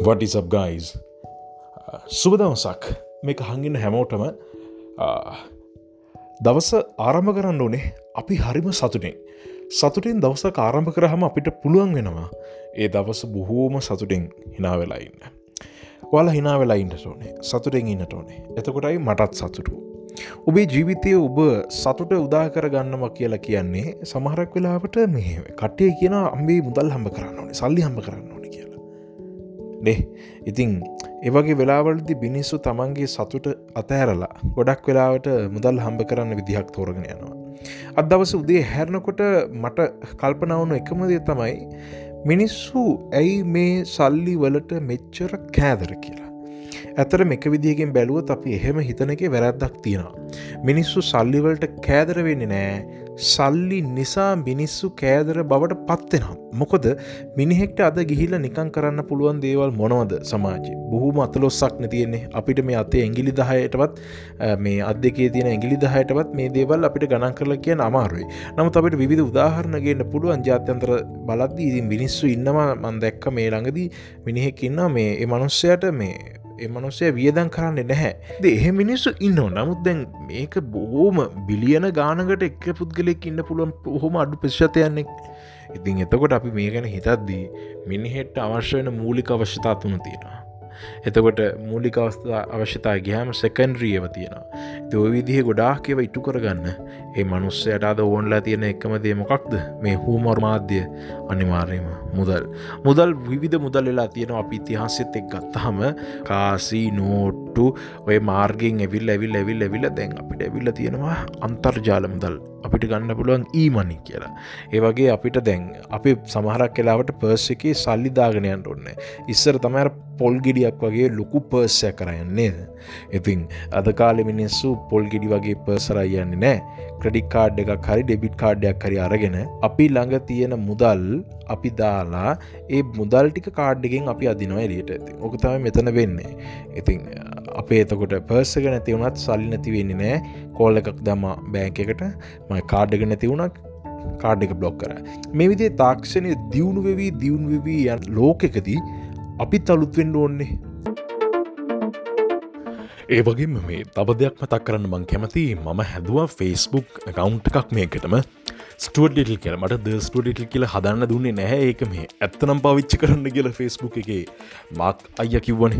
වටිසබ් guys සුබදවසක්. මේක හඟින්න හැමෝටම දවස ආරම්භ කරන්න ඕනේ අපි හරිම සතුටෙන්. සතුටින් දවස ආරම්භ කරහම අපිට පුළුවන් වෙනවා ඒ දවස බොහෝම සතුටෙන් හිනා වෙලා ඉන්න. වල හිනා වෙලා ඉන්නට ඕනේ. සතුටෙන් ඉන්නට ඕනේ. එතකොටයි මටත් සතුටු. ඔබේ ජීවිතය ඔබ සතුට උදා කර ගන්නම කියලා කියන්නේ සමහරක් වෙලාවට මෙ කට්ටය කියන අම්බේ මුදල් හම්බ කරන්න ඕනේ සල්ලි හම්බ කරන්න ඕන කියලා. නේ ඉතිං ඒවගේ වෙලාවලදි බිනිස්සු තමන්ගේ සතුට අතෑරලා ගොඩක් වෙලාවට මුදල් හම්බ කරන්න විදිහක් තෝරගෙන යනවා. අත් දවස උදේ හැරණකොට මට කල්පනවුණු එකමදේ තමයි මිනිස්සු ඇයි මේ සල්ලි වලට මෙච්චර කෑදර කියලා. ඇතර එක විදිහකින් බැලුවත් අපි එහෙම හිතන එක වැරැද්දක් තියෙනවා. මිනිස්සු සල්ලිවලට කෑදර වෙන්නේ නෑ. සල්ලි නිසා මිනිස්සු කෑදර බවට පත්වෙනම්. මොකොද මිනිහෙක්ට අද ගිහිල නිකං කරන්න පුළුවන් දේවල් මොනවද සමාජ? බොහම අතලොස්සක් නැතියෙන්නේ අපිට මේ අතේ ඇගිලි දහයටවත් මේ අදකේ තියෙන ඇගිලි දහයටවත් මේ දේවල් අපිට ගණන් කරල කිය අමාරුයි. නමුත් අපිට විධ උදාහරණගේන්න පුළුවන් ජාත්‍යන්තර බලද්දී ඉතින් මිනිස්සු ඉන්නවා මන් දැක්ක මේ ළඟදී. මිනිහෙක් ඉන්න මේ ඒ මනුස්සයට මේ එමනුසය වියදන් කරන්න නැහැ. ද එහෙ මිනිස්සු ඉන්න නමුත් දැන් මේක බොහෝම බිලියන ගානකට එක් පුද්ගලෙක් ඉන්න පුළුවන් හොම අඩු පෙශ්ෂතයන්නෙක් ඉතින් එතකොට අපි මේ ගැන හිතද්දී මිනිහෙට්ට අවශ්‍ය වෙන මූලික අවශ්‍යතා තුන තියෙනවා. එතකොට මූලික අවස්ථා අවශ්‍යතා ගහම සැකන්ද්‍රියව තියෙනවා. දෝ විදිහ ගොඩාක් කියව ඉටු කරගන්න ඒ මනුස්සයට අද ඕන්ලා තියෙන එකම දේ මොකක්ද? මේ හූමර් මාධ්‍ය අනිවාර්යම මුදල්. මුදල් විවිධ මුදල් වෙලා තියෙන අපි ඉතිහාසෙත් එක් ගත්තහම කාසි නෝට්ටු ඔය මාර්ගෙන් ඇවිල් ඇවිල් ඇවිල් ඇවිල දැන් අපිට ඇවිල්ල තියෙනවා අන්තර්ජාල මුදල්. අපිට ගන්න පුළුවන් ඊමනි කියලා. ඒවගේ අපිට දැන් අපි සමහරක් කලාවට පර්ස එකේ සල්ලිදාගෙනයන්ට ඔන්න ඉස්සර තමර පොල්ගෙඩියක් වගේ ලොකු පර්සය කරයන්නේද ඉතින් අද කාලෙ මිනිස්සු පොල්ගෙඩි වගේ පර්සරයි යන්නේ නෑ. ක්‍රඩික් කාඩ් එකක් හරි ඩෙබිට් කාඩ්ඩයක් හරි අරගෙන අපි ළඟ තියෙන මුදල් අපි දාලා ඒ මුදල් ටික කාඩ්ඩකින් අපි අදිනවා එලියට ඇති ඕක තම මෙතන වෙන්නේ. ඉතින් අපේ එතකොට පර්සක නැති වුණත් සල්ලි නැති වෙන්නේ නෑ. කෝල් එකක් දම බෑංක එකට. මයි කාඩ්ඩක නැති වුණක් කාඩ් එක බ්ලොක් කර. මේ විදිේ තාක්ෂණය දියුණු වෙවී දියුණු වෙවී යන් ලෝකෙකදී අපිත් අලුත්වෙන්න ඕන්නේ. ඒ වගේම මේ තව දෙයක් මතක් කරන්න මං කැමති මම හැදවා ෆෙස්බුක් කවුන්් එකක් මේකටම. ස්ටඩිටල් කියල. මට ද ස්ටඩිටල් කියල හදන්න දුන්නේ නැහැ. ඒක මේ ඇත්තනම් පවිච්චි කරන්න කියල ෆෙස්බුක් එක මක් අය කිව්වන.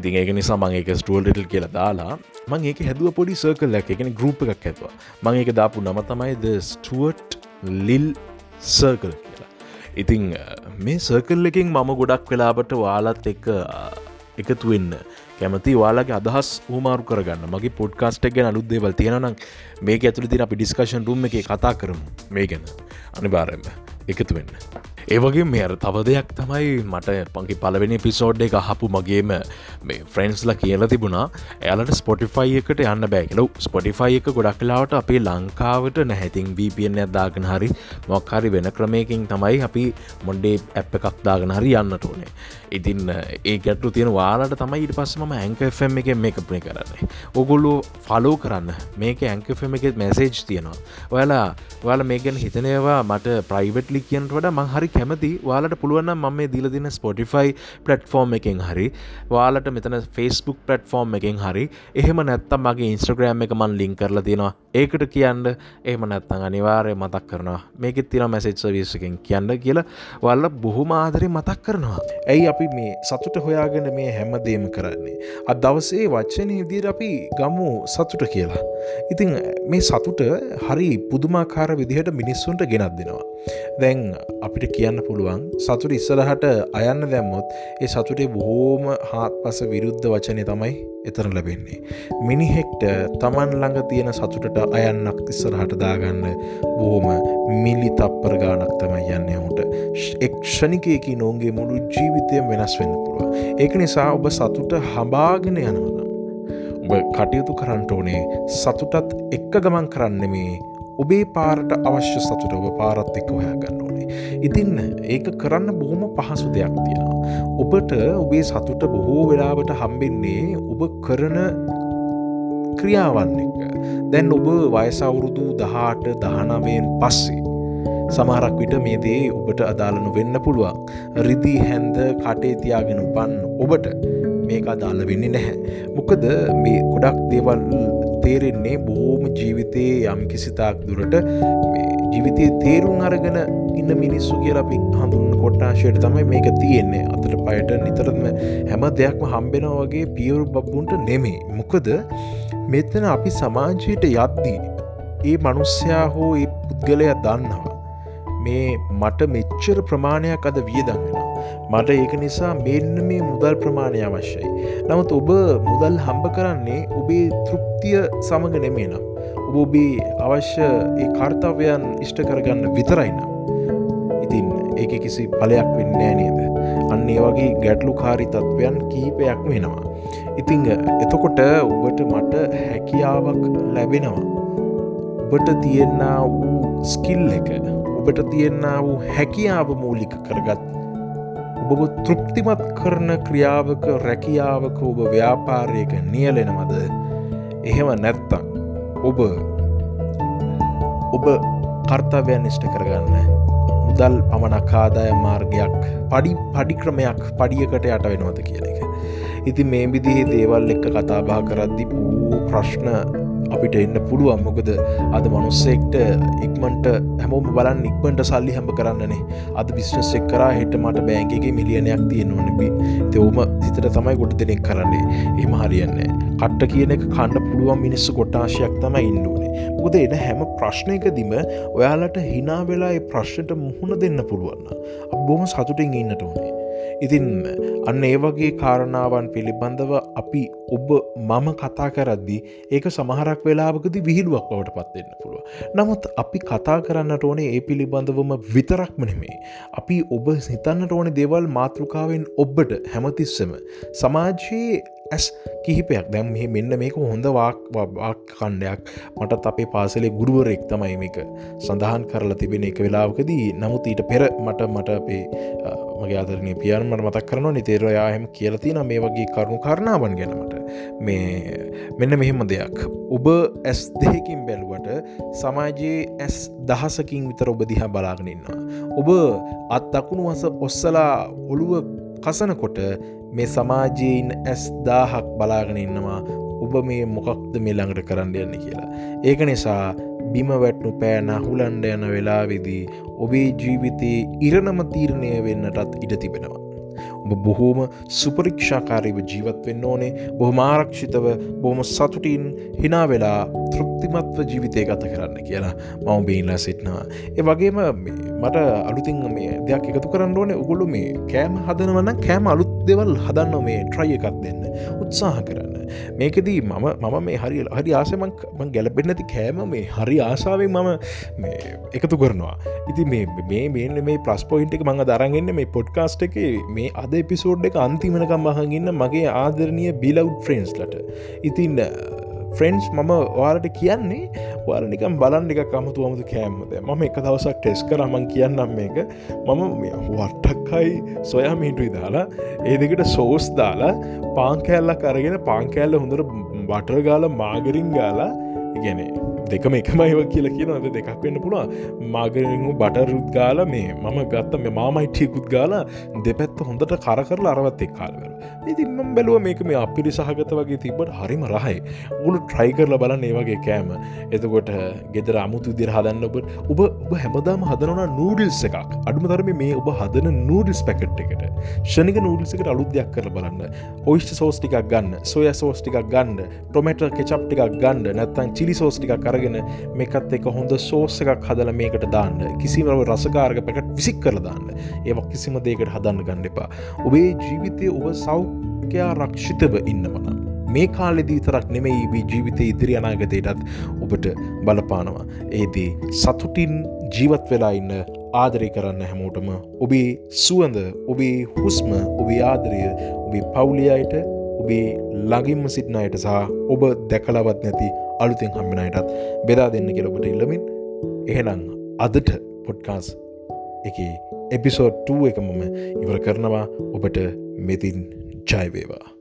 ඉතින් ඒක නිසා මං ඒක ස්ටෝල්ඩටල් කියලා දාලා මං ඒක හැදුව පොඩි සර්කල් එක එකන ගරුප් එකක් ඇත්වා මං ඒක දාපු නම තමයි ද ස්ටුවට් ලිල් සර්කල් කියලා. ඉතිං මේ සර්කල් එකින් මම ගොඩක් වෙලාබට වාලත් එක එකතු වෙන්න. කැමති වාලාගේ අදහස් හමාරු කරගන්න. මගේ පොඩ්කාස්ට් ගැන අලුත්දේවල් තියෙනනම් මේක ඇතුළ තින අපි ඩිස්කශන් රුම් එක කතා කරමු. මේ ගැන. අනිවාරෙන්ම එකතු වෙන්න. ඒවගේ මෙර තව දෙයක් තමයි මට පංකි පලවෙනි පිසෝඩ් එක හපු මගේම මේ ෆ්‍රන්ස්ල කියලා තිබුණා. එයාලට ස්පොටිෆයි එකට යන්න බෑගලු ස්පොටිෆයි එක ගොඩක් කලාවට අපේ ලංකාවට නැහැතින් වපN ඇත්දාගෙන හරි මොක්හරි වෙන ක්‍රමයකින් තමයි අපි මොන්ඩේ ඇප් එකක් දාගෙන හරි යන්නට ඕනේ. ඉතින් ඒ ගැටු තියෙන වාලට තමයි ඉට පස්ස ම ඇංකෆම් එක මේකප්නේ කරන්නේ. ඔගොල්ලු ෆලෝ කරන්න. මේක ඇංකෆම එක මැසේජ් තියෙනවා. ඔයාලා ඔයාල මේ ගැන හිතනයවා මට ප්‍රයිවට්ලි කියන්ට වඩ මහරි කැමති. වාලට පුළුවන් මම මේ දීල දින ස්පොටිෆයි පලට්ෆෝර්ම් එකෙන් හරි වාලට මෙතන ෆස්බුක් පලට්ෆෝර්ම් එකෙන් හරි. එහෙම නැත්තම් මගේ ඉන්ස්ට්‍රග්‍රෑම් එක මන් ලිින් කරලා තියෙනවා ඒකට කියන්න එහෙම නැත්තං අනිවාරය මතක් කරනවා. මේකෙත් තින මැසේජ් සවිසකෙන් කියන්න කියලා. වල්ල බොහොම ආදරය මතක් කරනවා. ඇයි අපි මේ සතුට හොයාගෙන මේ හැමදේම කරන්නේ? අත් දවසේ වච්චනය විදිර අපි ගමු සතුට කියලා. ඉතිං මේ සතුට හරි පුදුමාකාර විදිහට මිනිස්සුන්ට ගෙනත් දෙනවා. දැන් අපිට කියන්න පුළුවන් සතුට ඉස්සරහට අයන්න දැම්මොත් ඒ සතුටේ බොහෝම හාත් පස විරුද්ධ වචනය තමයි එතන ලැබෙන්නේ. මිනිහෙක්ට තමන් ළඟ තියෙන සතුටට අයන්නක් ඉස්සරහට දාගන්න බොහෝම මිලි තප්පර ගානක් තමයි යන්න හුට එක්ෂණිකයකි නොන්ගේ මුළු ජීවිතයම වෙනස් වෙන්න පුළුව. ඒක නිසා ඔබ සතුට හබාගෙන යනවනම්. ඔබ කටයුතු කරන්නට ඕනේ සතුටත් එක්ක ගමන් කරන්න මේ ඔබේ පාරට අවශ්‍ය සතුට ඔබ පාරත් එක්ක හොයා ගන්න ඕනේ. ඉතින් ඒක කරන්න බොහොම පහසු දෙයක් තියෙනවා. ඔබට ඔබේ සතුට බොහෝ වෙලාවට හම්බෙන්නේ ඔබ කරන ක්‍රියාවන් එක. දැන් ඔබ වයසවුරුදු දහට දහනවයෙන් පස්සේ. සමහරක් විට මේ දේ ඔබට අදාළනු වෙන්න පුළුවන් රිදී හැන්ද කටේ තියාගෙන උපන් ඔබට මේක අදාළ වෙන්නේ නැහැ. මොකද මේ ගොඩක් දේවල් තේරෙන්නේ බොහෝම ජීවිතයේ යම් කිසිතාක් දුරට ජීවිතය තේරුම් අරගෙන ඉන්න මිනිස්සු කියල අපි හඳුන් කොට්ටාශයට තමයි මේක තියෙන්නේ. අතට පයට නිතරම හැම දෙයක්ම හම්බෙන වගේ පියවරු බබ්බුන්ට නෙමේ මොකද මෙතන අපි සමාජයට යද්දී ඒ මනුස්්‍යයා හෝ ඒ පුද්ගලය දන්නවා. මේ මට මෙච්චර ප්‍රමාණයක් අද වියදන්ගෙන මට ඒක නිසා මෙන්න මේ මුදල් ප්‍රමාණය අවශ්‍යයි. නමුත් ඔබ මුදල් හම්බ කරන්නේ ඔබේ තෘප්තිය සමඟ නෙමේ නම්. ඔබ ඔබේ අවශ්‍ය ඒ කර්තාවයන් ඉෂ්ට කරගන්න විතරයිනම්. ඉතින් ඒක කිසි පලයක් වෙන්නේ නේද. අන්න ඒ වගේ ගැටලු කාරි තත්ත්වයන් කීපයක් වෙනවා. ඉතිං එතකොට ඔබට මට හැකියාවක් ලැබෙනවා. ඔබට තියෙන්න වූ ස්කිල් එක ඔබට තියෙන්න වූ හැකියාව මූලික කරගත් ඔබ තෘප්තිමත් කරන ක්‍රියාවක රැකියාවක ඔබ ව්‍යාපාරයක නියලෙනමද එහෙම නැත්තං ඔබ ඔබ කර්තාවයන් නිෂ්ට කරගන්න මුදල් පමණක් ආදාය මාර්ගයක් පඩි පඩික්‍රමයක් පඩියකට යට වෙනවද කියල එක. ඉති මේ විදිහේ දේවල් එක්ක කතාබා කරද්දි වූ ප්‍රශ්න අපිට එන්න පුළුවන්. මොකද අද මනුස්සෙක්ට ඉක්මට හැමෝම බලන් ඉක්මට සල්ලි හැම කරන්නනේ. අද බිස්නස් එක් කර හෙට මට බෑන්ගේ මිලියනයක් තියෙන ඕනබි තෙවම හිතට තමයි ගොඩ දෙනෙක් කරන්නේ. එම හරියන්නේ කට්ට කියන එක කණ්ඩ පුළුවන් මිනිස්සු කොටාශයක් තම ඉන්නුවනේ මොකද එන හැම ප්‍රශ්නයකදිම ඔයාලට හිනා වෙලා ප්‍රශ්නයට මුහුණ දෙන්න පුළුවන්න අ බොම සතුටින් ඉන්නට ඕනේ. ඉතින් අන්න ඒ වගේ කාරණාවන් පිළිබඳව අපි ඔබ මම කතා කරද්දි ඒක සමහරක් වෙලාවකද විහිළුවක් බවට පත්වෙන්න පුළුව. නමුත් අපි කතා කරන්නට ඕනේ ඒ පිළිබඳවම විතරක්ම නෙමේ. අපි ඔබ හිතන්නට ඕන දේවල් මාතෘකාවෙන් ඔබ්බට හැමතිස්සම සමාජයේ ඇස් කිහිපයක්. දැම් මෙ මෙන්න මේක හොඳ වාක් වාක් කණ්ඩයක් මටත් අපේ පාසලේ ගුරුවරෙක් තමයි මේක සඳහන් කරලා තිබෙන එක වෙලාවකදී. නමුත් ඊට පෙර මට මට අපේ මගේ අදරනය පියන් මට මතක් කරන නිතේරයාහෙම කියලතින මේ වගේ කරුණු කරණාවන් ගැනමට මේ මෙන්න මෙහෙම දෙයක්. ඔබ ඇස් දෙහකින් බැලුවට සමාජයේ ඇස් දහසකින් විතර ඔබ දිහා බලාගෙනන්නවා ඔබ අත් දකුණු වස ඔස්සලා ඔළුව කසනකොට මේ සමාජයෙන් ඇස් දාහක් බලාගෙන ඉන්නවා ඔබ මේ මොකක්ද මේ ළඟට කරන්න යන්න කියලා. ඒක නිසා බිම වැට්නු පෑන හුලන්ඩ යන වෙලාවෙදී ඔබේ ජීවිතයේ ඉරණම තීරණය වෙන්නටත් ඉඩ තිබෙනවා. ඔබ බොහෝම සුපරික්ෂාකාරීව ජීවත් වෙන්න ඕනේ බොහොම ආරක්ෂිතව බොහොම සතුටින් හිනා වෙලා තෘප්තිමත්ව ජීවිතය ගත කරන්න කියලා මම බේලා සිටනවා. ඒ වගේම මට අලුතින් මේ දෙයක් එකතු කරන්න ඕනේ උගොලු මේ කෑම හදනවන්න කෑම අලුත් දෙවල් හදන්න මේ ට්‍රයි එකක් දෙන්න උත්සාහ කරන්න. මේකදී මම මම මේ හරි හරි ආසමක් ගැලපෙන් නැති කෑම මේ හරි ආසාාවෙන් මම එකතු කරනවා. ඉති මේ මේ මේ ප්‍රස්පොයින්ට එක මඟ දරගන්න මේ පොඩ්කාස්ට් එක. මේ අද එපිසෝඩ් එක අන්තිමනකම් අහගන්න මගේ ආදරණය බිලව් ෆ්‍රන්ස්ලට ඉතින්න ෆ්‍රෙන්න්ස් මම වාලට කියන්නේ වාල නිකම් බලන් එක කමතු අමුතු කෑම්මද මම එක දවසක් ටෙස් කරමන් කියන්නම් මේක. මම වට්ටක්කයි සොයා මිටුයි දාලා ඒ දෙකට සෝස් දාලා පාංකෑල්ලක් අරගෙන පාංකෑල්ල හොඳට බටර් ගාල මාගරින් ගාලා ඉගැනේ දෙකම එකම ඒව කියල කියනද දෙකක් වෙන්න පුළා මාගරනු බටරුත් ගාල මේ මම ගත්ත මේ මාමයිටියකුත් ගාලා දෙපැත්ත හොඳට කරකරලා අරවත් එක් කාලවල ඉතින්ම බැලුව මේක මේ අපිරි සහගත වගේ තිබට හරිම රහයි. උළු ට්‍රයි කරල බලන්න ඒ වගේ කෑම. එතකොට ගෙදර අමුතු දිර හදන්න ඔබ ඔබ ඔබ හැමදාම හදනවන නූඩිල්ස් එකක්. අඩුම තරම මේ ඔබ හදන නූඩිස් පැකට් එකට. ෂනික නූඩිසකට අලුදයක් කර බලන්න. ඔයිස්ට සෝස්ටිකක් ගන්න සොය සෝස්ටිකක් ගන්න ටොමට කෙචප්ටිකක් ගන්න නැත්තන් චිලි සෝස්ටිකක් කරගෙන මේකත් එක හොඳ සෝස එකක් හදල මේකට දාන්න. කිසිමව රසකාරග පැකට විසික් කර දාන්න. ඒවක් කිසිම දේකට හදන්න ගන්න එපා. ඔබේ ජීවිතය ඔබ සෞඛ්‍යයා රක්ෂිතව ඉන්න වනම් මේ කාලෙදී තරක් නෙමෙයි වී ජීවිතය ඉදිරි අනාගතයටත් ඔබට බලපානවා. ඒදී සතුටින් ජීවත් වෙලා ඉන්න ආදරය කරන්න හැමෝටම ඔබේ සුවඳ ඔබේ හුස්ම ඔබේ ආදරය ඔබේ පවුලියයට ඔබේ ළඟින්ම සිටිනයට සහ ඔබ දැකලවත් නැති අලුතින් හම්බෙනයටත් බෙදා දෙන්න කියලොබට ඉල්ලමින් එහෙනම් අදට පොඩ්කාස් එක එපිසෝඩ් 2 එක මම ඉවර කරනවා. ඔබට මෙතින් ජයවේවා